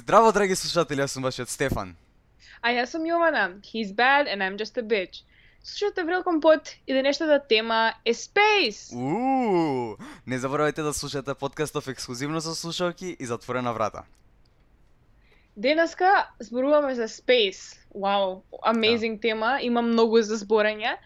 Здраво, драги слушатели, јас сум вашиот Стефан. А јас сум Јована. He's bad and I'm just a bitch. Слушате Врел Компот и денешната тема е Space. Уу, не заборавајте да слушате подкастов ексклузивно со слушалки и затворена врата. Денеска зборуваме за Space. Вау, amazing Да. тема, има многу за зборење,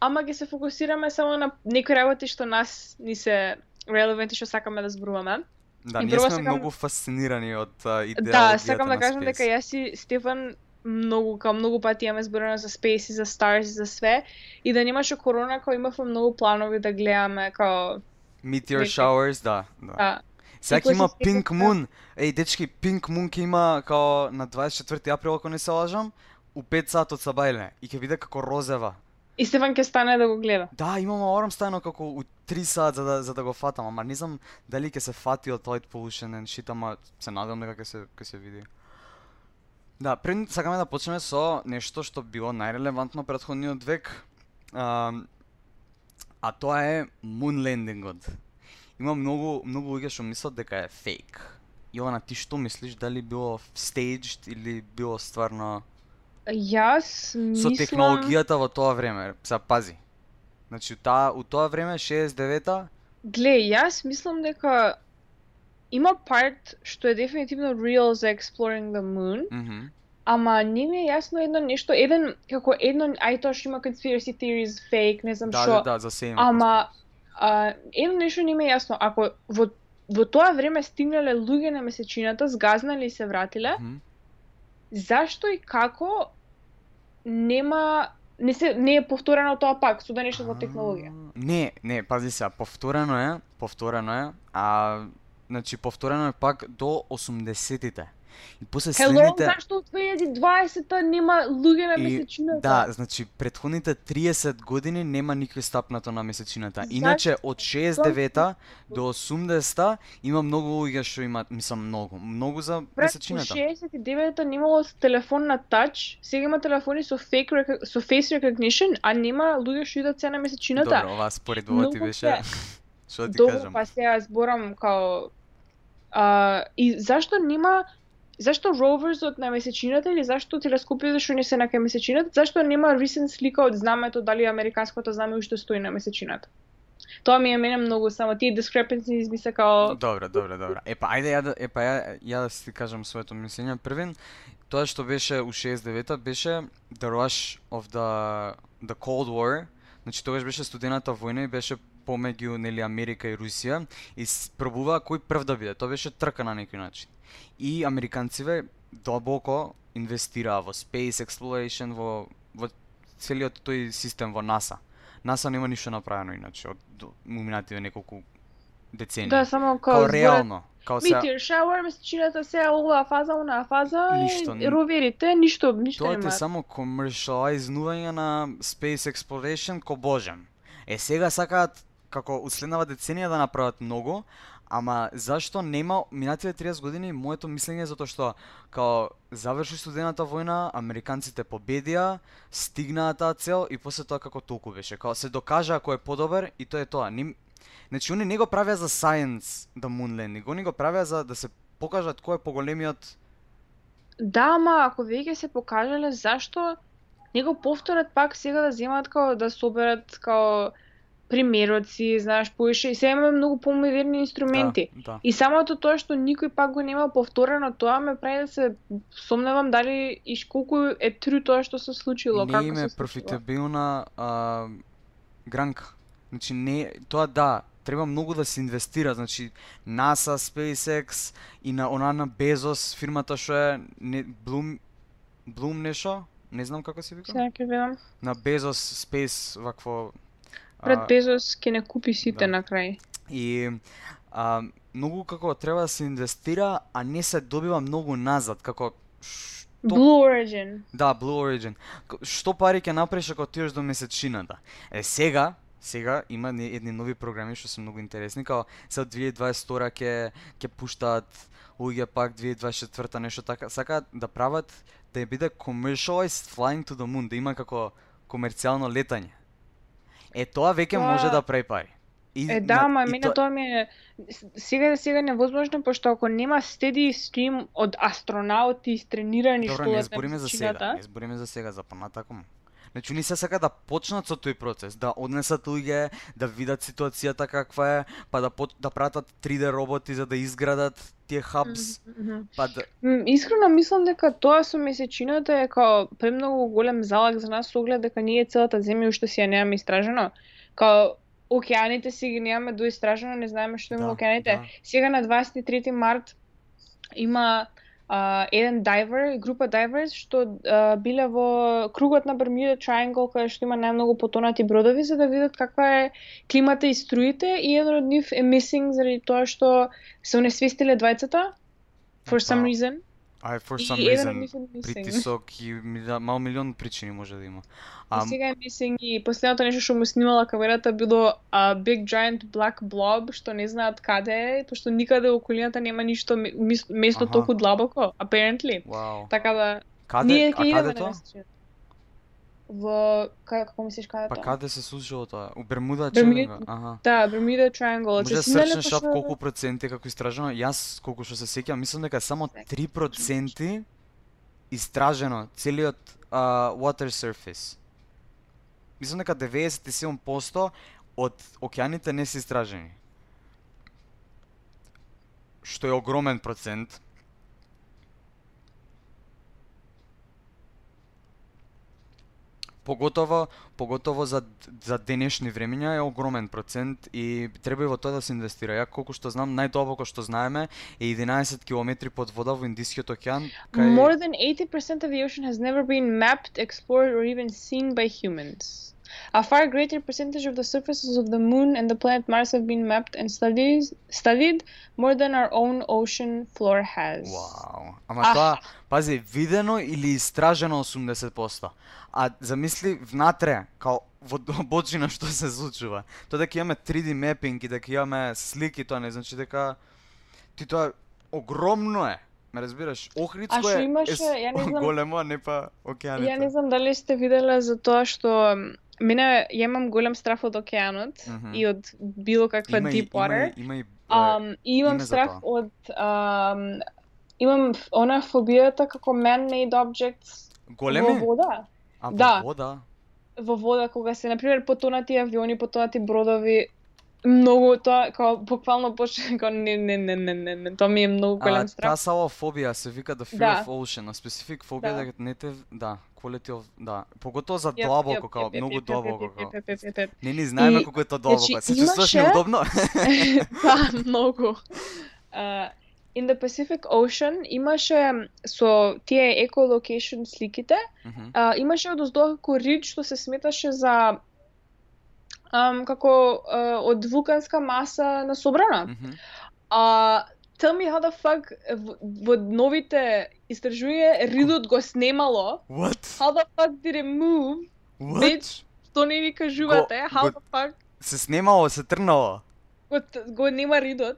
ама ќе се фокусираме само на некои работи што нас ни се релеванти што сакаме да зборуваме. Да, И ние сме сакам- многу фасцинирани од а, идеологијата Да, сакам да кажам дека јас и Стефан многу, као многу пати имаме зборено за Space и за Stars и за све. И да немаше корона, као имавме многу планови да гледаме, као... Meteor showers, да, да. Да, Сега има? Pink Moon. Еј, дечки, Pink Moon ќе има као на 24 април, ако не се лажам, у 5 сат од Сабајле и ќе биде како розева. И Стефан ќе стане да го гледа. Да, имам аларм стајано како у 3 сат за да за да го фатам, ама не знам дали ќе се фати од Light Pollution and shit, ама се надевам дека ќе се ќе се види. Да, пред сакаме да почнеме со нешто што било најрелевантно претходниот век. А, а тоа е moon landingот. Има многу многу луѓе што мислат дека е фейк. Јована, ти што мислиш дали било staged или било стварно Јас со мислам... технологијата во тоа време? Сега пази. Значи, таа, у тоа време, 69-та, Гле, јас мислам дека има part што е дефинитивно real за exploring the moon, мгм, ама не ми е јасно едно нешто, еден, како едно, ај тоа што има conspiracy theories, fake, не знам да, што, да, да, за се ама а, едно нешто не ми е јасно, ако во, во тоа време стигнале луѓе на месечината, згазнали и се вратиле, Мгм зашто и како нема не се не е повторено тоа пак со да нешто за технологија. Не, не, пази се повторено е, повторено е, а значи повторено е пак до 80-тите. И после Hello, следните зашто од 2020-та нема луѓе на И- месечината? Да, значи предходните 30 години нема никој стапнато на месечината. Иначе од 69-та до 80-та има многу луѓе што имаат, мислам многу, многу за месечината. 69-та немало телефон на тач, сега има телефони со fake rec- со face recognition, а нема луѓе што идат се на месечината. Добро, ова според ова ти беше се. што да ти Добро, кажам. па сега зборам као а, и зашто нема Зашто роверзот на месечината или зашто телескопите што не се на кај месечината, зашто нема рисен слика од знамето дали американското знаме уште стои на месечината? Тоа ми е мене многу само тие discrepancies ми се као Добро, добро, добро. Епа, ајде ја да, епа ја, ја да си кажам своето мислење. Првен, тоа што беше у 69-та беше the rush of the the Cold War. Значи тогаш беше студената војна и беше помеѓу нели Америка и Русија и пробуваа кој прв да биде. Тоа беше трка на некој начин. И американциве дабоко инвестираа во space exploration, во во целиот тој систем во НАСА. НАСА нема ништо направено иначе од уминативе неколку децении. да само као Као реално, као се Meteor shower, месечината се оваа фаза, онаа фаза, Ништо, и роверите, ништо, ништо тоа е само комерцијализување на space exploration ко божем. Е сега сакаат како уследнава деценија да направат многу, ама зашто нема минативе 30 години моето мислење е затоа што као заврши студената војна, американците победија, стигнаа таа цел и после тоа како толку беше. Као се докажа кој е подобар и тоа е тоа. Ни... Значи они не го правеа за science да moon landing, они го правеа за да се покажат кој е поголемиот Да, ама ако веќе се покажале зашто не го повторат пак сега да земат као да соберат као примероци, знаеш, поише и сега имаме многу помодерни инструменти. Да, да. И самото тоа што никој пак го нема повторено, тоа ме прави да се сомневам дали и колку е тру тоа што се случило, не како се случило. профитабилна а, гранка. Значи не тоа да, треба многу да се инвестира, значи NASA, SpaceX и на она на Bezos, фирмата што е не, Bloom Bloom нешто, не знам како се вика. Видам. На Bezos Space вакво Пред Безос ќе не купи сите да. на крај. И а, многу како треба да се инвестира, а не се добива многу назад, како што Blue Origin. Да, Blue Origin. Што пари ќе направиш ако отидеш до месечината? Е сега, сега има не- едни нови програми што се многу интересни, као се од 2022 ќе ќе пуштаат луѓе пак 2024 нешто така, сакаат да прават да биде commercialized flying to the moon, да има како комерцијално летање. Е тоа веќе Тоа- може да прави пари. И, Е, да, и мене тоа- тоа ми е сега сега е невозможно пошто ако нема steady stream од астронаути истренирани Добро, што не збориме за сега, не збориме за сега, за понатаком. Значи, они се сака да почнат со тој процес, да однесат луѓе, да видат ситуацијата каква е, па да да пратат 3D роботи за да изградат тие хабс, Мгм. па да Искрено мислам дека тоа со месечината е као премногу голем залак за нас со оглед дека ние целата земја уште си ја немаме истражено. Као океаните си ги немаме доистражено, не знаеме што има Да, океаните. да. Сега на 23 март има а, еден дайвер, група дайверс што а, биле во кругот на Бермуда Triangle каде што има најмногу потонати бродови за да видат каква е климата и струите и еден од нив е missing заради тоа што се унесвестиле двајцата for some reason. Ај, for И some од reason, притисок и милион- мал милион причини може да има. И сега е missing и последното нешто што му снимала камерата било a big giant black blob што не знаат каде е, пошто никаде околината нема ништо место толку длабоко, apparently. Вау. Така да Каде, ние а каде тоа? Во кај како мислиш каде Па каде се случило тоа? У Бермуда Бермуда- Челенга? Аха. Да, Bermuda Triangle. Може да Се снимале срчнеш пошто- колку проценти како истражено? Јас колку што се сеќавам, мислам дека само 3% истражено целиот а, water surface. Мислам дека 97% од океаните не се истражени. Што е огромен процент. Поготово, поготово за, за денешни времиња е огромен процент и треба и во тоа да се инвестира. Ја колку што знам, најдобоко што знаеме е 11 километри под вода во Индискиот океан, кај More than 80% of the ocean has never been mapped, explored, or even seen by humans. A far greater percentage of the surfaces of the moon and the planet Mars have been mapped and studied, studied more than our own ocean floor has. Вау. Ама Ах. тоа, пази, видено или истражено 80%. А замисли внатре, као во добочина што се случува. Тоа дека имаме 3D мепинг и дека имаме слики, тоа не значи дека ти тоа огромно е. Ме разбираш? Охридско е, имаше, е ја не знам- големо, а не па океаните. Ја не знам дали сте виделе за тоа што мене ја имам голем страф од океанот Мгм. и од било каква има, deep water. Има, и- има и Um, и имам име за страх од um, имам она фобијата како man-made objects големи, во вода. а во да. вода. Во вода кога се на пример потонати авиони, потонати бродови, многу тоа како буквално почне како не не не не не, не тоа ми е многу А, голем страх. фобија се вика the fear Да. of ocean, a specific phobia Да. не те, да, quality of, да, поготово за длабоко, јап, многу длабоко. Не ни знаеме колку е тоа длабоко, значи, се чувствуваш неудобно? да, многу. In the Pacific Ocean имаше со тие ecolocation сликите, а, имаше од оздоа како рид што се сметаше за ам, како а, од вулканска маса на собрана. Мгм. А tell me how the fuck во, новите истражувања ридот го снемало. What? How the fuck did it move? What? Bitch. Што не ни кажувате? Го- How го- the fuck Се снимало, се трнало. го, го нема ридот?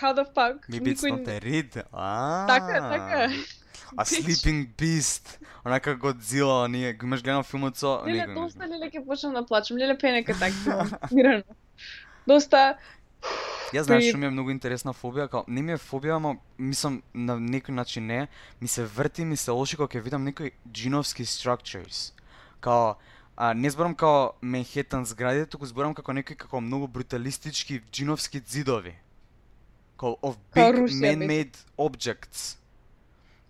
How the fuck? Maybe it's not a reed. А. Така, така. A sleeping beast. Онака Годзила, ние го имаш гледано филмот со... Леле, не доста леле ќе почнам да плачам. Леле пенека така. Мирано. Доста Јас знаеш што ми е многу интересна фобија, као не ми е фобија, ама мислам на некој начин не, ми се врти, ми се лоши кога ќе видам некои джиновски structures. Као а, не зборам као Манхетан згради, туку зборам како некои како многу бруталистички джиновски зидови. Као of big man-made objects.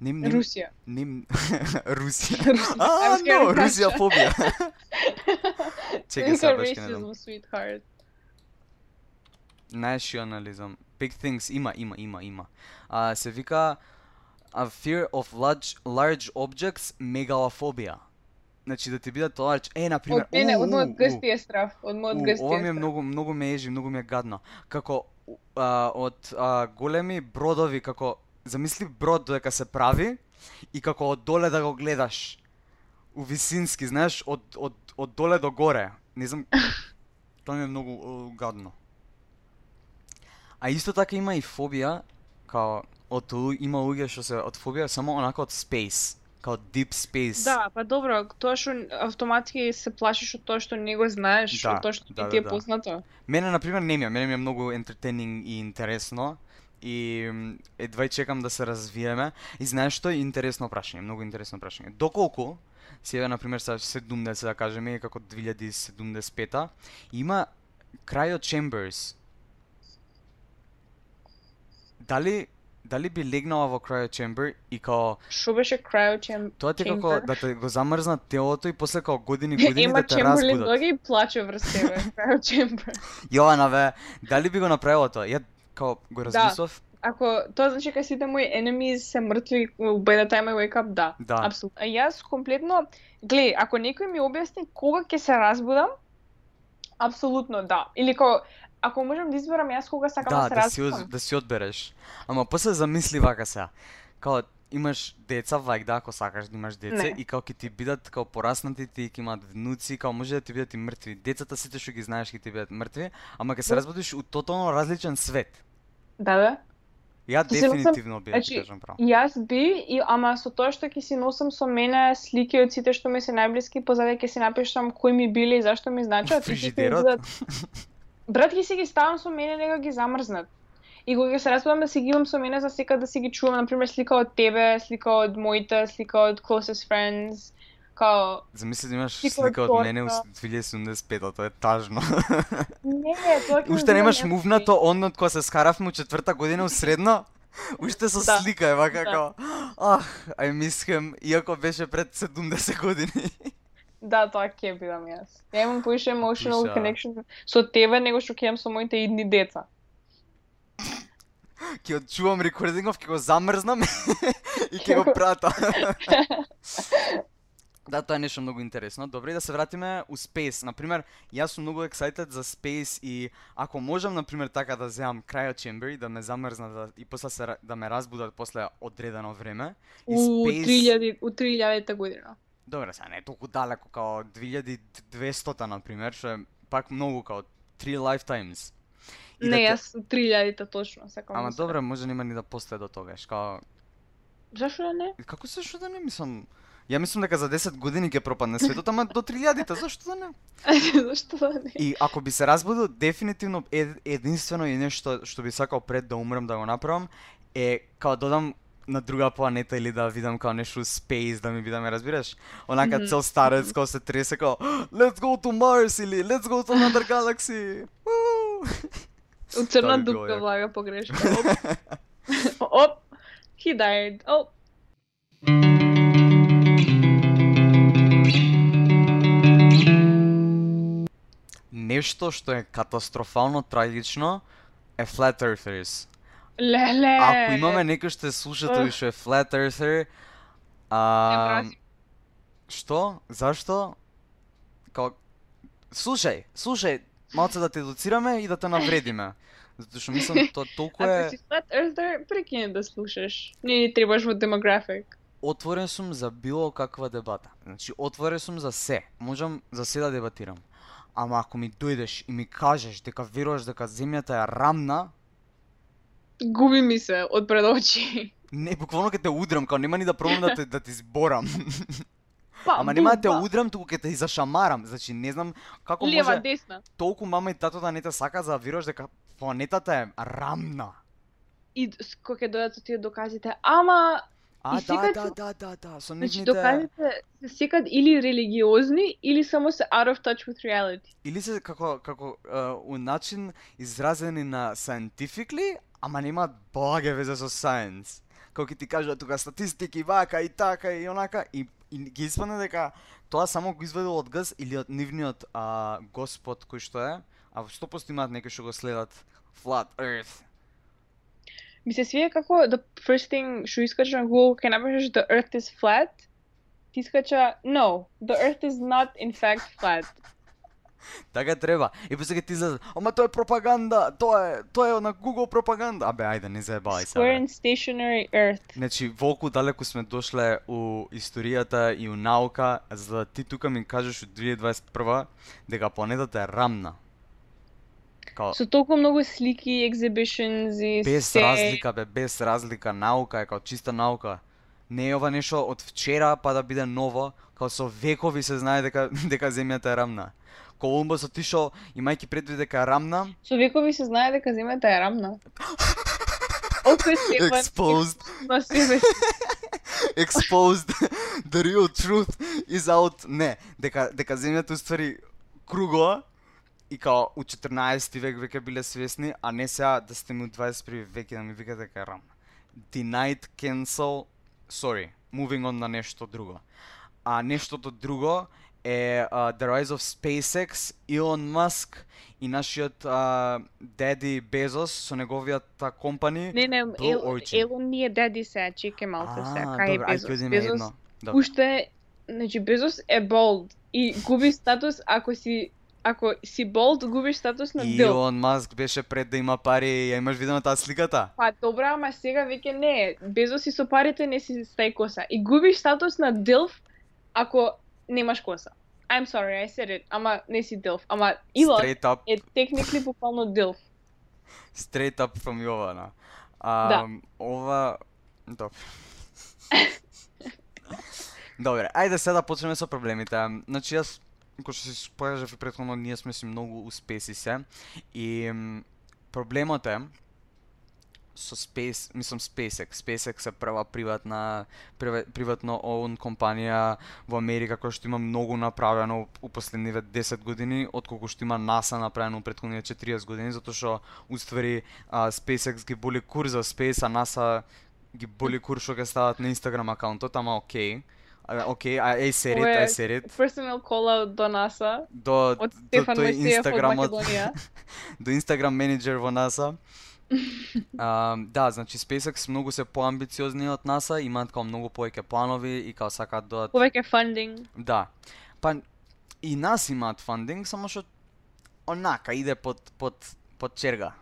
Не, не, Русија. не, Русија. А, getting Русија фобија. Чекај сега баш не racism, дам. sweetheart. Nationalism. Big things има, има, има, има. А се вика a fear of large large objects megalophobia. Значи да ти бидат large. Е, на пример, Од мене, од мојот уу, грсти е страв. Од мојот уу, грсти ова ми е многу многу ме ежи, многу ми е гадно. Како а, од а, големи бродови како замисли брод додека се прави и како од доле да го гледаш у висински, знаеш, од од од доле до горе. Не знам тоа ми е многу гадно. А исто така има и фобија, као од има луѓе што се од фобија само онака од space. као deep space. Да, па добро, тоа што автоматски се плашиш од тоа што не го знаеш, Да, од тоа што да, ти е да, да. познато. Мене на пример не ми е, мене ми е многу entertaining и интересно и м, едва и чекам да се развиеме. И знаеш што е интересно прашање, многу интересно прашање. Доколку си еве на пример са 70 да кажеме како 2075 има од Chambers. Дали дали би легнала во од Chamber и као Што беше крајот тоа ти како Chamber? да те го замрзнат телото и после као години години Ема да те разбудат. доаѓа и плаче врз тебе, крајот Чембер. Јована бе, дали би го направила тоа? Ја као го размислав, Ако тоа значи кога сите мои enemies се мртви by the time I wake up, да. Да. Апсолутно. А јас комплетно, глеј, ако некој ми објасни кога ќе се разбудам, апсолутно да. Или ко ако можам да изберам јас кога сакам да, да, се да разбудам. од- да си одбереш. Ама после замисли вака сега. Као имаш деца, вајк да, ако сакаш да имаш деце, Не. и као ќе ти бидат као пораснати, ти ќе имаат внуци, као може да ти бидат и мртви. Децата сите што ги знаеш ќе ти бидат мртви, ама ќе се Да. разбудиш у тотално различен свет. Да, да. Ја дефинитивно би значи, кажам право. Јас би, и, ама со тоа што ќе си носам со мене слики од сите што ми се најблиски, позади ќе си напишам кои ми биле и зашто ми значат. Фрижидерот? Брат ќе си ги ставам со мене, нека ги замрзнат. И кога се разбудам да си ги имам со мене за секад да си ги чувам, на пример слика од тебе, слика од моите, слика од closest friends, као Замисли да имаш Слика од слика од мене у торта. 2075, тоа е тажно. не, тоа ќе Уште немаш мувнато онот кога се скаравме у четврта година у средно? Уште со Да. слика е вака Да. како Ах, I miss him, иако беше пред 70 години. Да, тоа ќе бидам јас. Ја имам поише emotional Слуша. connection со тебе него што ќе имам со моите идни деца. Ќе отчувам рекордингов, ќе го замрзнам и ќе го прата. Да, тоа е нешто многу интересно. Добре, да се вратиме у Space. Например, јас сум многу excited за Space и ако можам, например, така да земам крајот Chamber и да ме замрзнат да, и после се, да ме разбудат после одредено време. И У Space... 3000 у 3000 година. Добре, сега не е толку далеко као 2200 например, што е пак многу као 3 lifetimes. И не, да јас у 3000 точно сакам. Ама да добре, може нема ни да постае до тогаш, као Зашо да не? како се што да не мислам Ја мислам дека за 10 години ќе пропадне светот, ама до 3000-та, зашто да не? Зашто да не? И ако би се разбудил, дефинитивно е, единствено и нешто што би сакал пред да умрем да го направам е као додам на друга планета или да видам као нешто space да ми би да ме разбираш. Онака Мгм. цел старец као се тресе као Let's go to Mars или Let's go to another galaxy. У црна би дупка влага погрешка. Оп. Оп. He died. Оп. Нешто што е катастрофално трагично е Flat Earthers. Леле. Ако имаме некој што е слушател што е Flat Earther, а, што? Зашто? Као, слушај, слушај, малце да те едуцираме и да те навредиме. Затоа што мислам тоа толку Ако е си flat earther, прекини да слушаш. Не ни требаш во демографик. отворен сум за било каква дебата. Значи, отворен сум за се. Можам за се да дебатирам. Ама ако ми дојдеш и ми кажеш дека веруваш дека земјата е рамна, Губи ми се од пред очи. не, буквално ќе те удрам, као нема ни да пробам да те да ти зборам. Па, Ама нема да те удрам, туку ќе те и зашамарам. Значи, не знам како Лева, може десна. толку мама и тато да не те сака за да веруваш дека планетата е рамна. И кога ќе дојдат со тие доказите, ама А, И да, секад да, да, да, да, со значи нивните... доказите се секад или религиозни или само се out of touch with reality. Или се како, како uh, у начин изразени на scientifically, ама немаат благе везе со science. Како ќе ти кажат тука статистики вака и така и онака и, и ги испадна дека тоа само го изведил од газ или од нивниот а, господ кој што е, а 100% имаат некој што го следат Flat Earth. Ми се свија како the first thing што искача на Google кај напишеш the earth is flat, ти искача no, the earth is not in fact flat. Така треба. И после ти излезе, ама тоа е пропаганда, тоа е, тоа е на Google пропаганда. Абе, ајде, не заебавај се. Square and stationary earth. Значи, волку далеку сме дошле у историјата и у наука, за да ти тука ми кажеш у 2021 дека планетата е рамна. Као, Со толку многу слики, exhibitions и без се... разлика, бе, без разлика, наука е као чиста наука. Не е ова нешто од вчера па да биде ново, као со векови се знае дека дека земјата е рамна. Колумбус отишол имајќи предвид дека е рамна, Со векови се знае дека земјата е рамна. Стефан exposed, exposed, the real truth is out. Не, дека дека земјата уствари кругла и као у 14 век веќе биле свесни, а не сега да сте ми у 21 век и да ми викате дека е рамна. Denied cancel, sorry, moving on на нешто друго. А нештото друго е uh, The Rise of SpaceX, Elon Musk и нашиот uh, Деди Безос со неговијата компани. Не, не. Елон не е дади сега, чекай малку сега, А, кај е добро, ај Безос. Безос едно. Уште, значи Безос е болд и губи статус ако си ако си болд, губиш статус на И дил. Илон Маск беше пред да има пари, ја имаш видено таа сликата? Па добра, ама сега веќе не е. Безос и со парите не си стај коса. И губиш статус на дилф ако немаш коса. I'm sorry, I said it. Ама не си дилф. Ама Илон Straight up, е техникли буквално дилф. straight up from Јована. А, Да. Ова... Добро. Добре, ајде сега да почнеме со проблемите. Значи јас, кој што се спојажав и претходно, ние сме си многу успеси се. И проблемот е со Space, мислам SpaceX. SpaceX е прва приватна приватно оун компанија во Америка која што има многу направено у последниве 10 години, отколку што има NASA направено у претходните 40 години, затоа што уствари а, SpaceX ги боли кур за Space, а NASA ги боли кур што ќе стават на Instagram акаунтот, ама окей. Okay Окей, а I said it, Ова I е said it. Personal call out до NASA До, од Стефан од Инстаграмот, Македонија. до Инстаграм менеджер во NASA. А, да, значи SpaceX многу се поамбициозни од NASA, имаат као многу повеќе планови и као сакаат да Повеќе фандинг. Да. Па и нас имаат фандинг, само што онака иде под под под черга.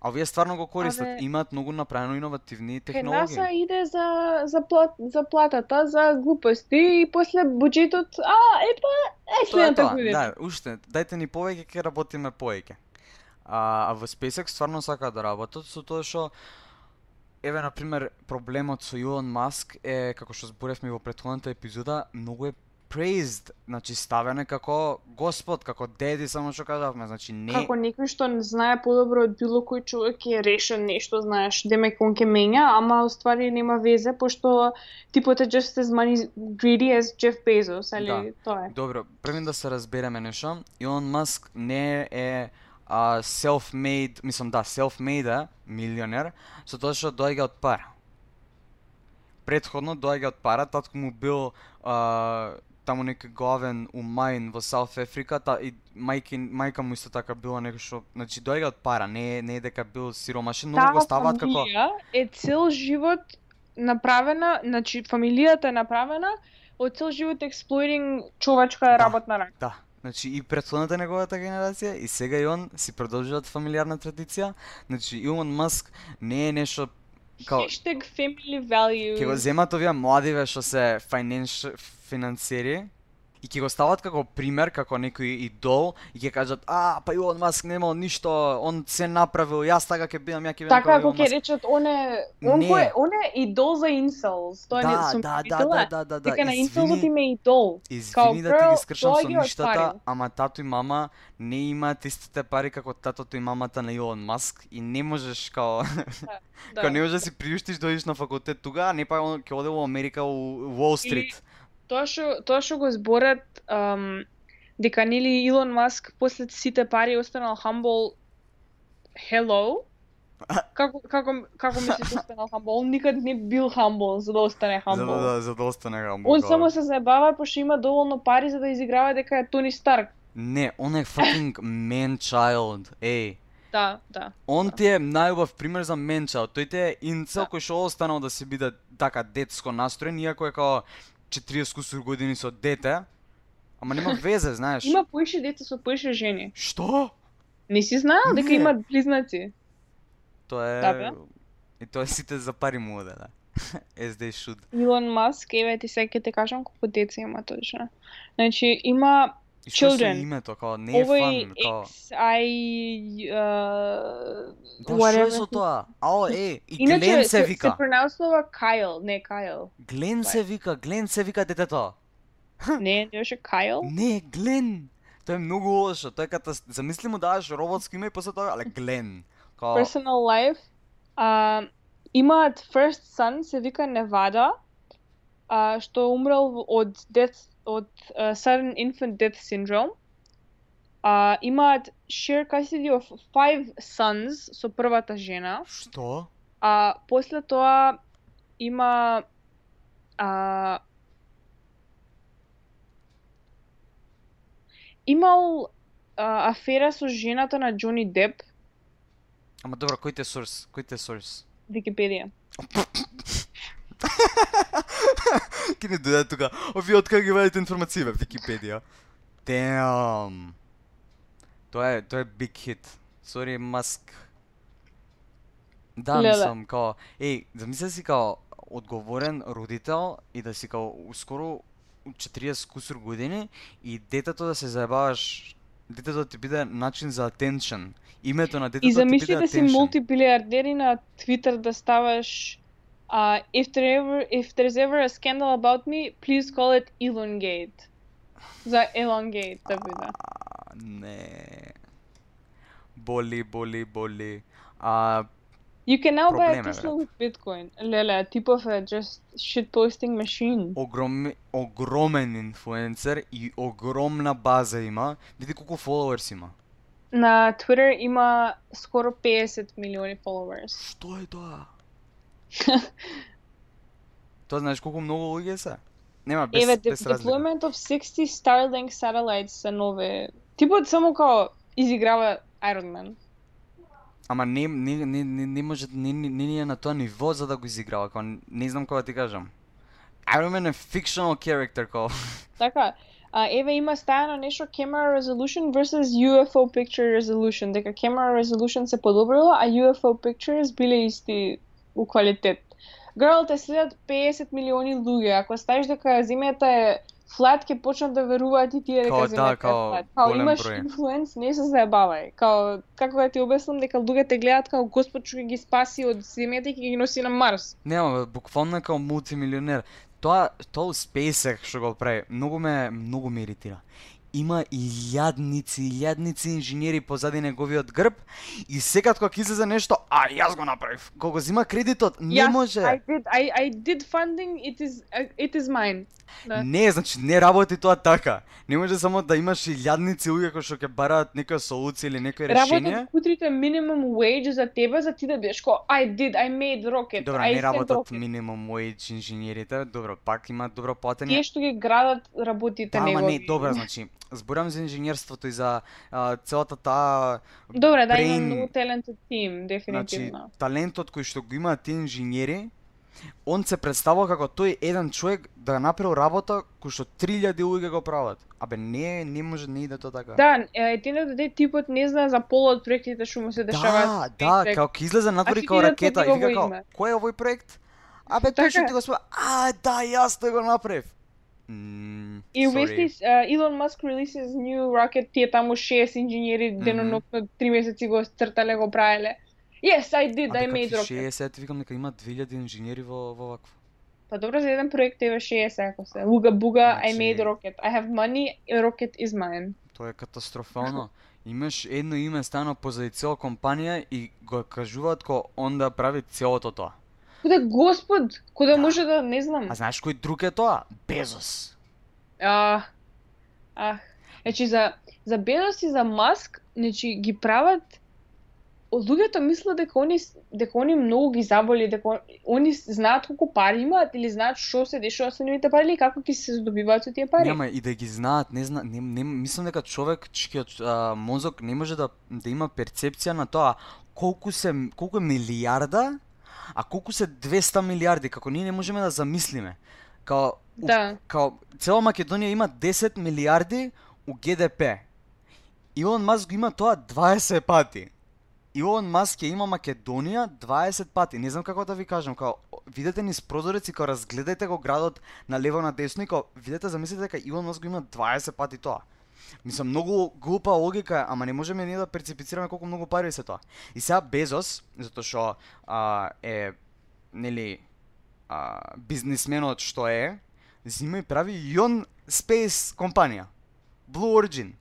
А овие стварно го користат, Абе, имаат многу направено иновативни технологии. NASA иде за за плат, за платата, за глупости и после буџетот, а епа, е следната тоа, година. да, уште, дајте ни повеќе, ќе работиме повеќе. А, а во SpaceX стварно сакаат да работат со тоа што Еве, на пример, проблемот со Илон Маск е, како што зборевме во претходната епизода, многу е praised, значи ставен е како Господ, како деди, само што кажавме, значи не... Како некој што не знае подобро од било кој човек ќе реша нешто, знаеш, демек он ќе менја, ама уствари нема везе, пошто типот е just as money greedy as Jeff Bezos, али Да. тоа е. Добро, првим да се разбереме нешто. Илон Маск не е а, self-made, мислам да, self-made е милионер, со тоа што доаѓа од пара. Предходно доаѓа од пара, татко му бил а, таму некој главен у мајн во Саут Африка, та и мајки, мајка му исто така била некој што, значи доаѓа од пара, не е не е дека бил сиромашен, многу го ставаат како фамилија е цел живот направена, значи фамилијата е направена од цел живот exploiting човечка Да. работна рака. Да, значи и претходната неговата генерација и сега и он си продолжуваат фамилиарна традиција. Значи Илон Маск не е нешто као Hashtag family values. ќе го земат овие младиве што се финанш финансери и ќе го стават како пример, како некој идол и ќе кажат, а, па Илон Маск немал ништо, он се направил, јас така ќе бидам, ја ќе бидам Така како ќе речат он е он Не. кој он е идол за инселс. Тоа не Да, сум да, да, видела. да, да, да, да, Дека на инселсот им е идол. Извини да ти ги скршам со ништата, ама тато и мама не имаат истите пари како татото и мамата на Илон Маск и не можеш као Да. као не можеш да си приуштиш да одиш на факултет тука, а не па ќе оде во Америка у Уол Стрит. Тоа што тоа што го зборат ам, дека нели Илон Маск после сите пари останал humble hello Како како како мислиш останал humble? Он никад не бил humble за да остане За humble. да за да остане гамбо. Он само се заебава пошто има доволно пари за да изиграва дека е Тони Старк. Не, он е fucking man child. Еј. Да, да. Он ти е најубав пример за child. Тој ти е инцел Да. кој што останал да се биде така детско настроен, иако е као 40 кусур години со дете. Ама нема везе, знаеш. Има поише деца со поише жени. Што? Не си знаел дека имаат близнаци? Тоа е... Да, бе. И тоа сите за пари му оде, да. As they should. Илон Маск, еве ти сега ќе те кажам колку деца има точно. Значи има И што е со Children. името, као не е фан, као X, I, uh, Да, што е со тоа? Ао, е, и Иначе Глен се се, се вика. пронаунсува Kyle, не Kyle. Глен се вика, Глен се вика детето. Не, не беше Kyle? Не, Глен. Тоа е многу лошо. Тоа е ката замисли му даваш роботско име и после тоа, але Глен. Као Personal life. А, имаат first son, се вика Невада, а, што умрел од death, од uh, sudden infant death syndrome. А, имаат share custody of five sons со првата жена. што? А после тоа има а, имал а, афера со жената на Џони Деп, Ама добро, кој те source? Кој те source? Википедија. Ке не дојде тука. Овие од кај ги вадите информации во Википедија? Damn. Тоа е, тоа е big hit. Sorry, Маск. Да, мислам, као, еј, замисли си као одговорен родител и да си као ускоро у 40 кусур години и детето да се заебаваш, детето да ти биде начин за attention. Името на детето И да ти биде замисли да си attention. мултибилиардер и на Твитер да ставаш а, if, there ever, if there's ever a scandal about me, please call it Elongate. За Elongate да биде. А, не. Боли, боли, боли. А, You can now buy a Проблем е, Tesla with Bitcoin. Леле, типов е just shitposting machine. огром, огромен инфлуенсер и огромна база има. Види колку followers има. На Twitter има скоро 50 милиони followers. Што е тоа? Тоа знаеш колку многу луѓе се? Нема без, Еве, без разлика. deployment of 60 Starlink satellites се нови. Типот само као изиграва Iron Man. Ама не, не, не, не, не може, не, не, не е на тоа ниво за да го изиграва, као не знам кога ти кажам. Iron Man е fictional character, као. Така, а, еве има стајано нешто camera resolution versus UFO picture resolution, дека camera resolution се подобрила, а UFO pictures биле исти у квалитет. Girl, те следат 50 милиони луѓе. Ако ставиш дека земјата е флат, ќе почнат да веруваат и тие дека Као, да, земјата као, е флат. Као имаш број. инфлуенс, не се заебавај. Као како да ти обяснам дека луѓе те гледаат како Господ што ги спаси од земјата и ќе ги носи на Марс. Нема, буквално као мултимилионер. Тоа, тоа SpaceX што го прави, многу ме, многу ме иритира. Има илјадници, илјадници инженери позади неговиот грб и секад кога ќе излезе нешто, а јас го направив. Кога го зима кредитот, не Јас, може. I did, I, I did funding, it is, it is mine. Да. Не, значи не работи тоа така. Не може само да имаш илјадници луѓе кои што ќе бараат некоја солуција или некој решение. Работат кутрите minimum wage за тебе, за ти да бидеш ко I did, I made rocket, Добро, I не работат rocket. минимум wage инженерите, добро, пак имаат добро платење. Тие што ги градат работите Да, ама негови. не, добро, значи, зборам за инженерството и за а, целата таа Добре, да, има brain- многу talented team, Значи, дефинитивно. талентот кој што го имаат тие инженери, он се представува како тој еден човек да направил работа кој што 3000 луѓе го прават. Абе не, не може не иде тоа така. Да, е, ти не да типот не знае за пола од проектите што му се да, дешаваат. да, Тек- како ќе излезе надвори ти како видат ракета и вика како, кој е овој проект? Абе тој што Така. ти го спомна, а да, јас тој го направив. Mm, И. Вестис, Илон Маск releases new rocket, тие таму шест инженери Мгм. денонокно три месеци го цртале, го правеле. Yes, I did, I made rocket. 60, викам дека има 2000 инженери во во вакво. Па добро за еден проект еве 60 ако се. Уга буга, I Значи- made rocket. I have money, rocket is mine. Тоа е катастрофално. Имаш едно име стано позади цела компанија и го кажуваат ко он да прави целото тоа. Куде Господ, куде може да не знам. А знаеш кој друг е тоа? Безос. А, ах. Значи за за Безос и за Маск, значи ги прават луѓето мислат дека они дека они многу ги заболи, дека он- они знаат колку пари имаат или знаат што се дешава со нивните пари или како ќе се здобиваат со тие пари. Нема и да ги знаат, не зна, не, не мислам дека човек чкиот а, мозок не може да да има перцепција на тоа колку се колку е милиарда, а колку се 200 милиарди, како ние не можеме да замислиме. Као у- Да. као цела Македонија има 10 милиарди у ГДП. Илон Маск го има тоа 20 пати. Илон Маск ја има Македонија 20 пати. Не знам како да ви кажам, као видете низ прозорец и као разгледајте го градот на лево на десно и као видете замислете дека Илон Маск го има 20 пати тоа. Мислам, многу глупа логика ама не можеме ние да перцепицираме колку многу пари се тоа. И сега Безос, затоа што а, е, нели, а, бизнисменот што е, зима и прави Ion Space компанија. Blue Origin.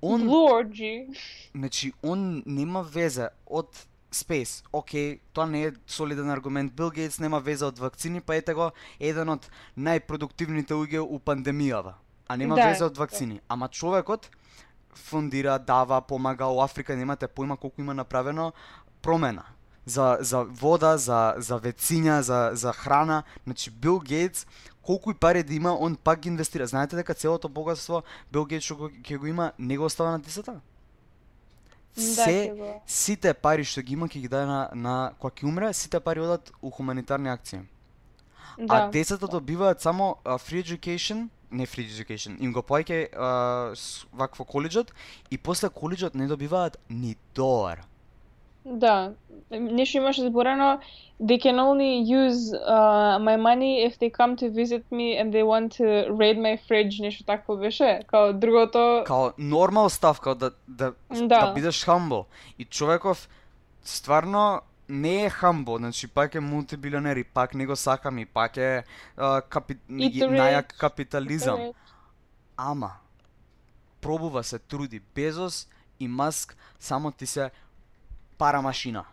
Он, Blue Orgy. значи, он нема веза од Space. Океј, тоа не е солиден аргумент. Бил Гейтс нема веза од вакцини, па ете го еден од најпродуктивните луѓе у пандемијава. А нема Да, веза од вакцини. Ама човекот фондира, дава, помага у Африка, немате поима колку има направено промена за за вода, за за вециња, за за храна. Значи Бил Гейтс колку и пари да има, он пак ги инвестира. Знаете дека целото богатство Бил Гейтс што ќе го има, не го остава на децата? Да, Се го- сите пари што ги има ќе ги даде на на кога ќе умре, сите пари одат у хуманитарни акции. Да. А децата добиваат само free education, не free education, им го плаќа а, с- вакво коледжот и после коледжот не добиваат ни долар. Да, нешто имаше зборено they can only use uh, my money if they come to visit me and they want to raid my fridge, нешто такво беше. Као другото Као нормал став, као да, да, да. Да. бидеш humble. И човеков стварно не е humble, значи пак е мултибилионер и пак не го сакам и пак е а, капи... Најак капитализам. Ама, пробува се труди. Безос и Маск само ти се пара машина.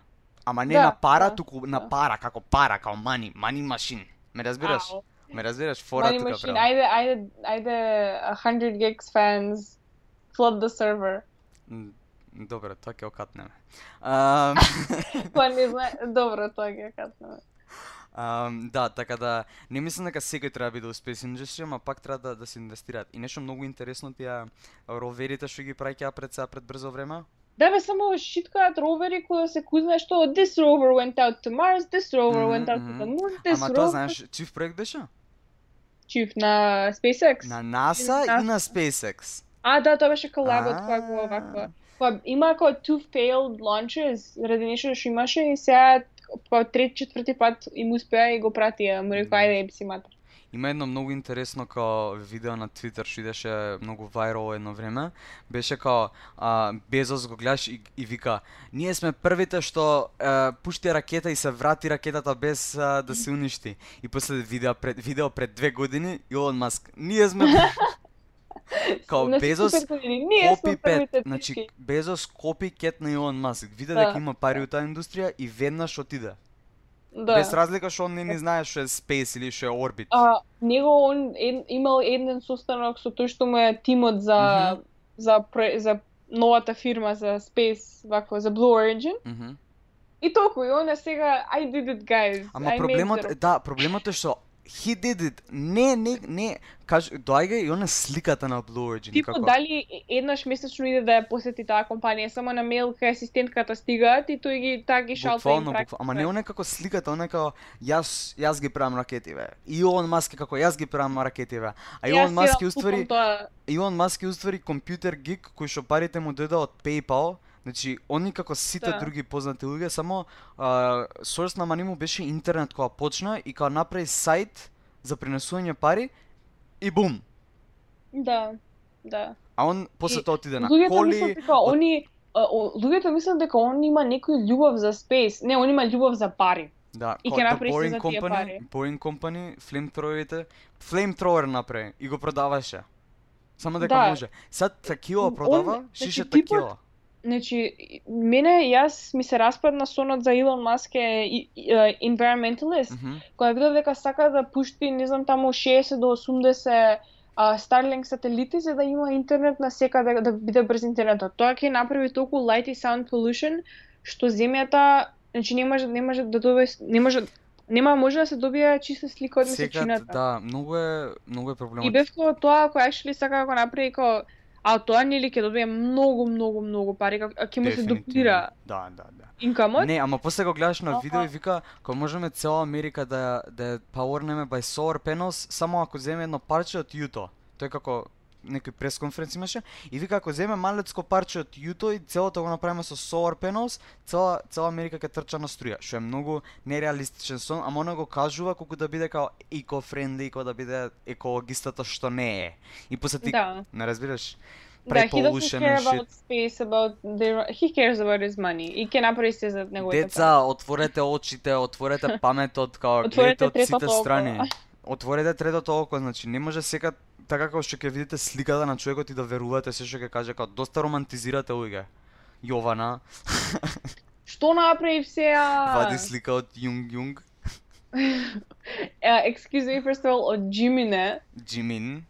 Ама не Да, на пара, да, туку на да. пара, како пара, као мани, мани машин. Ме разбираш? ау. Ме разбираш? Фора Money тука право. Ајде, ајде, ајде 100 gigs fans flood the server. М, Добре, тоа ќе окатнеме. Ам, Па не знае, добро тоа ќе кажеме. ам, да, така да не мислам дека секој треба да биде у Space Industry, ама пак треба да, да се инвестираат. И нешто многу интересно тие роверите што ги праќаа пред сега пред брзо време. Да бе, само шиткаат ровери кои се кузне што this rover went out to Mars, this rover went out to the moon, this Ама rover... тоа знаеш, чив проект беше? Чиф на SpaceX? На NASA и на SpaceX. А, да, тоа беше колабот А. која го ваква. Која има како two failed launches, ради нешто што имаше и сега како трет четврти пат им успеа и го пратија. Му рекоа Мгм. ајде еб си матер. Има едно многу интересно као видео на Твитер што идеше многу вајрал едно време. Беше као а, Безос го гледаш и, и вика Ние сме првите што е, пушти ракета и се врати ракетата без а, да се уништи. И после видео пред, видео пред две години Илон Маск Ние сме Као Безос копи пет. Значи. Безос копи кет на Илон Маск. Виде Да, дека има пари у таа индустрија и веднаш отиде. Да. Без разлика што он не ни знае што е Space или што е Orbit. А, него он ед, имал еден состанок со тој што му е тимот за Мгм. за пре, за новата фирма за Space, вакво за Blue Origin. Мгм. И толку и он е сега I did it guys. Ама I проблемот е, да, проблемот е што he did it. Не, не, не. Каж, доаѓа и она сликата на Blue Origin. Типо дали еднаш месечно иде да ја посети таа компанија, само на мејл кај асистентката стигаат и тој ги таа ги шалта Буквално, буквално. Ама не оне како сликата, оне како јас јас ги правам ракети бе. И Илон Маск е како јас ги правам ракети бе. А Јас Илон Маск ја е уствари. Илон Маск е уствари компјутер гик кој што парите му дојде од PayPal. Значи, они како сите Да. други познати луѓе, само а, source на мани му беше интернет кога почна и кога направи сајт за пренесување пари и бум. Да, да. А он после тоа отиде на Луѓето коли. мислат дека они а, о, луѓето мислат дека он има некој љубов за space. Не, он има љубов за пари. Да, И ќе направи Boring за тие Company, пари. Boring Company, flamethrowerите, flamethrower направи и го продаваше. Само дека Да. може. Сад такива Он- продава, значи, шише такива. Значи, мене, јас ми се распадна сонот за Илон Маск е и- и- е, environmentalist, Мгм. која видов дека сака да пушти, не знам, таму 60 до 80 а, Starlink сателити за да има интернет на секаде да биде брз интернетот. Тоа ќе направи толку light и sound pollution што земјата, значи не може не може да добие не може нема може да се добие чиста слика од месечината. да, многу е, многу е проблемот. И бев како тоа кој actually сака да го направи како а тоа нели ќе добие многу многу многу пари, како ќе му се дуплира Да, да, да. инкамот. Не, ама после го гледаш на видео и вика, кога можеме цела Америка да да ја powerнеме by solar panels, само ако земе едно парче од Јуто. Тој како некој пресконференци имаше и вика ако земе малецко парче од јуто и целото го направиме со solar panels, цела цела Америка ќе трча на струја, што е многу нереалистичен сон, ама она го кажува колку да биде као eco-friendly, како да биде екологистата што не е. И после ти Да. не разбираш? Да, he doesn't care about space, about the... He cares about his money. И ќе направи се за неговите. Деца, отворете очите, отворете паметот, као гледате од сите страни. Отворете третото око, значи не може сега така како што ќе видите сликата на човекот и да верувате се што ќе каже, како доста романтизирате луѓе. Јована. Што направи се? Вади слика од Јунг Јунг. excuse me, first of all, од Джимине. Джимин.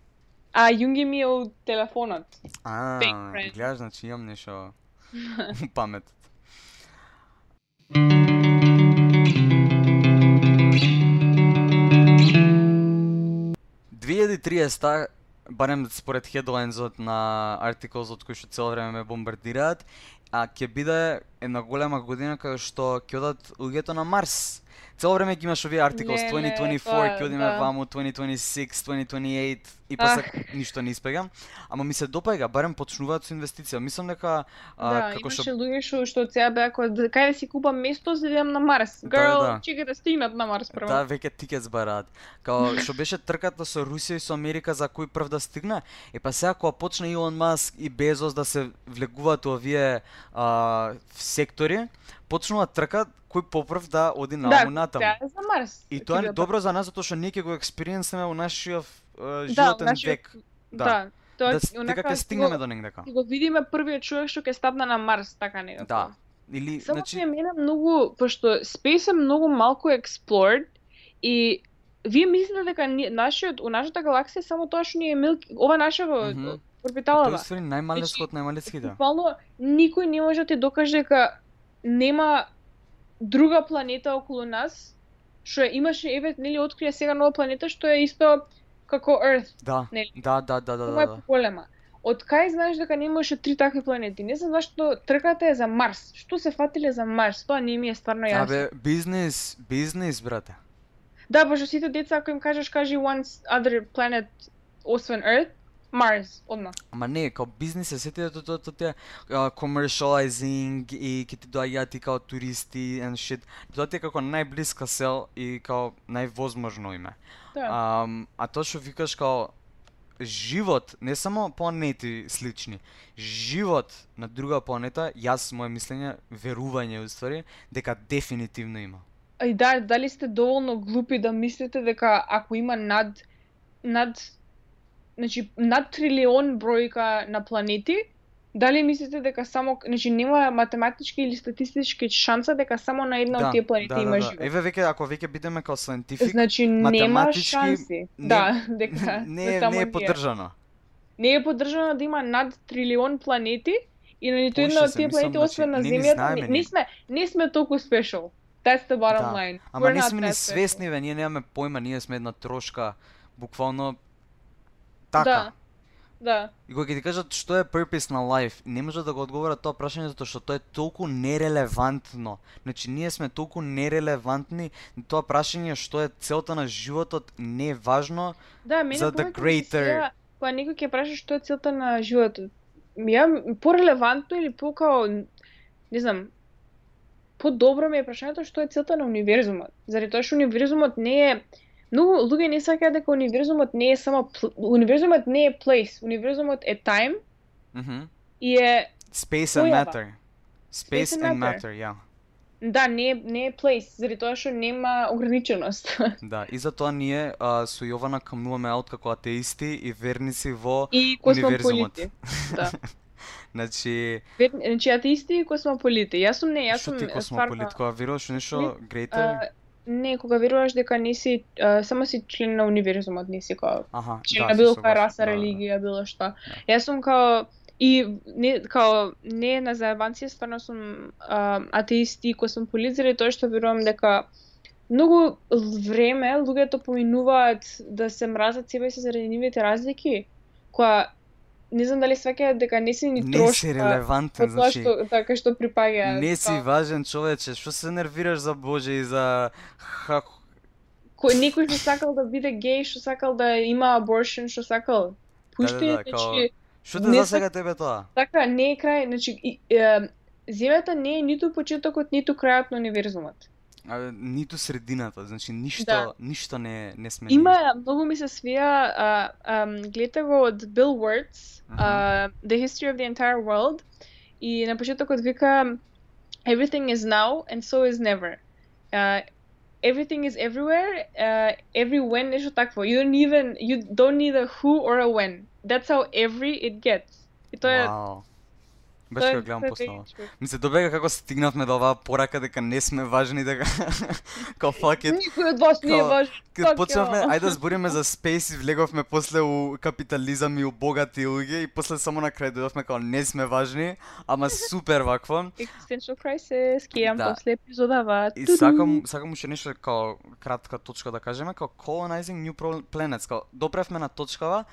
А Јунги ми е од телефонот. А, гледаш, значи имам нешто памет. 2030 барем според хедлайнзот на артиклзот кои што цело време ме бомбардираат, а ќе биде една голема година кога што ќе одат луѓето на Марс. Цело време ги имаш овие артикол 2024, па, ќе одиме да. ваму 2026, 2028, и после ништо не испегам. Ама ми се допаѓа, барем почнуваат со инвестиција. Мислам дека а, да, како што луѓе што што сега беа како «Да, кај да си купам место за да идам на Марс. Да, Girl, да. чекај да стигнат на Марс прво. Да, веќе тикет збараат. Као што беше трката со Русија и со Америка за кој прв да стигне, е па сега кога почна Илон Маск и Безос да се влегуваат во овие а, сектори, почнува трка кој попрв да оди на да, натаму. е за Марс. И тоа е добро за нас затоа што ние ќе го експериенсаме во нашиот Да, животен нашиот- век. Да. Да. Тоа Да, дека онака ќе стигнеме до негдека. Ќе го видиме првиот човек што ќе стапне на Марс, така некако. Да. Или Само значи че мене многу, пошто Space е многу малку explored и вие мислите дека ни- нашиот у нашата галаксија само тоа што ни е Milky, ова Мгм. mm Тоа орбиталава. е ствари најмалецко од најмалецките. Буквално никој не може да ти докаже дека нема друга планета околу нас што имаше еве нели открија сега нова планета што е исто како Earth. Да. Нели? Да, да, да, да, да. е да. поголема. Од кај знаеш дека немаше три такви планети? Не знам зашто трката е за Марс. Што се фатиле за Марс? Тоа не ми е стварно јасно. Абе, бизнис, бизнис, брате. Да, пошто сите деца ако им кажеш кажи one other planet освен Earth, Mars, одма. Ама не, као бизнис се сети тоа тоа тоа тоа commercializing и ќе ти доаѓаат и као туристи and shit. Тоа ти е како најблиска сел и као највозможно име. Да. А, а тоа што викаш као живот, не само планети слични, живот на друга планета, јас мое мислење, верување уствари, дека дефинитивно има. А и да, дали сте доволно глупи да мислите дека ако има над над значи над трилион бројка на планети, дали мислите дека само значи нема математички или статистички шанса дека само на една од тие планети има живот? Еве веќе ако веќе бидеме као scientific, Значи нема шанси. не- да, дека не, да не е ние. поддржано. Не е поддржано да има над трилион планети и на ниту една од тие планети значи, освен на земјата, не, ние. не сме не сме толку special. That's the bottom Да. line. Ама not сме ни свесни, бе, ние немаме појма, ние сме една трошка, буквално така. Да. Да. И кога ќе ти кажат што е purpose на life, не може да го одговорат тоа прашање затоа што тоа е толку нерелевантно. Значи ние сме толку нерелевантни, тоа прашање што е целта на животот не е важно. Да, мене За the greater- сега, Кога некој ќе праша што е целта на животот, ја порелевантно или покао не знам, подобро ми е прашањето што е целта на универзумот. Заради тоа што универзумот не е многу луѓе не сакаат дека универзумот не е само универзумот не е place, универзумот е time Мгм. и е Space and matter. Space, and and matter. ја. да, не е не е place, заради тоа што нема ограниченост. Да, и затоа ние а, со Јована камнуваме аут како атеисти и верници во и Универзумот. космополити. Да. Значи, Вер... Значи атеисти и космополити. Јас сум не, јас што сум ти е, космополит, стварно- кога веруваш нешто Не, greater? Не, кога веруваш дека не си а, само си член на универзумот, не си као Аха, член да, на се било која раса, да, да, да. религија, било што. Јас сум као и не као не на заебанција, стварно сум а, атеист и космополит заради тоа што верувам дека многу време луѓето поминуваат да се мразат себе си заради нивните разлики, која не знам дали сваќаат дека не си ни Не трошка си релевантен, значи. што така што припаѓа. Не си важен човече, што се нервираш за Боже и за ха... кој некој што сакал да биде геј, што сакал да има аборшн, што сакал. пушти, да, као- значи Што те Не засега тебе тоа? така не е крај, значи и, е, Земјата не е ниту почетокот, ниту крајот на универзумот. А, ниту средината, значи ништо, Да. ништо не не сме Има многу ми се свија, а, гледате го од Bill Wirtz, а, The History of the Entire World, и на почетокот вика Everything is now and so is never. Uh, everything is everywhere, uh, every when нешто такво. You don't even you don't need a who or a when. That's how every it gets. И тоа е Вау. тоа Баш е- ќе го гледам поснова. Ми се добега како стигнавме до оваа порака дека не сме важни, дека као fuck it. Никој од вас не е важен. Кога почнавме, ајде да збориме за space и влеговме после у капитализам и у богати луѓе и после само на крај дојдовме као не сме важни, ама супер вакво. Existential crisis, кејам Да. после епизодава. И сакам сакам уште нешто као кратка точка да кажеме, као colonizing new planets, као допревме на точкава,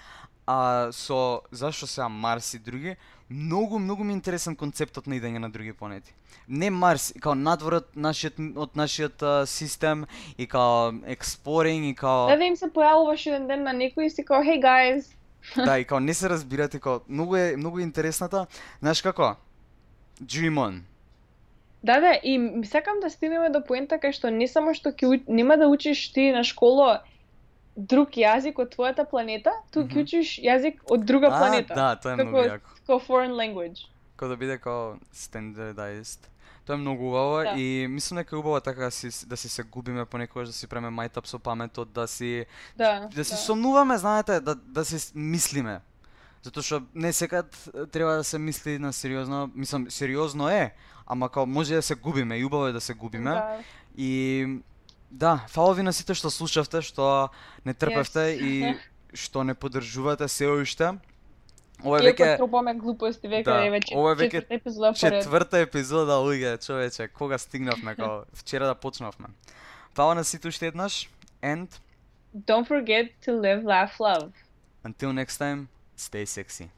а со зашто сега Марс и други, многу многу ми е интересен концептот на идење на други планети. Не Марс, као надвор од нашиот од нашиот а, систем и као exploring и као Да, да им се појавуваш еден ден на некој и си као, hey guys, да, и као не се разбирате, као многу е многу е интересната. Знаеш како? Dream on. Да, да, и сакам да стигнеме до поента кај што не само што ќе нема да учиш ти на школа друг јазик од твојата планета, туку ќе Мгм. учиш јазик од друга А, планета. да, тоа е Како- многу јако. Како foreign language. Како да биде као standardized. Тоа е многу убаво Да. и мислам дека е убаво така да си да си се губиме понекогаш да си преме мајтап со паметот, да си Да. да си сонуваме, знаете, да да си мислиме. Затоа што не секад треба да се мисли на сериозно, мислам сериозно е, ама као може да се губиме и убаво е да се губиме. Да. И да, фала ви на сите што слушавте, што не трпевте Yes. и што не поддржувате се уште. Ова е веќе трупаме глупости веќе Да, е веќе ова е веќе четврта епизода четврта епизода, луѓе, човече, кога стигнавме, као вчера да почнавме. Фала на сите уште еднаш, and Don't forget to live, laugh, love. until next time, stay sexy.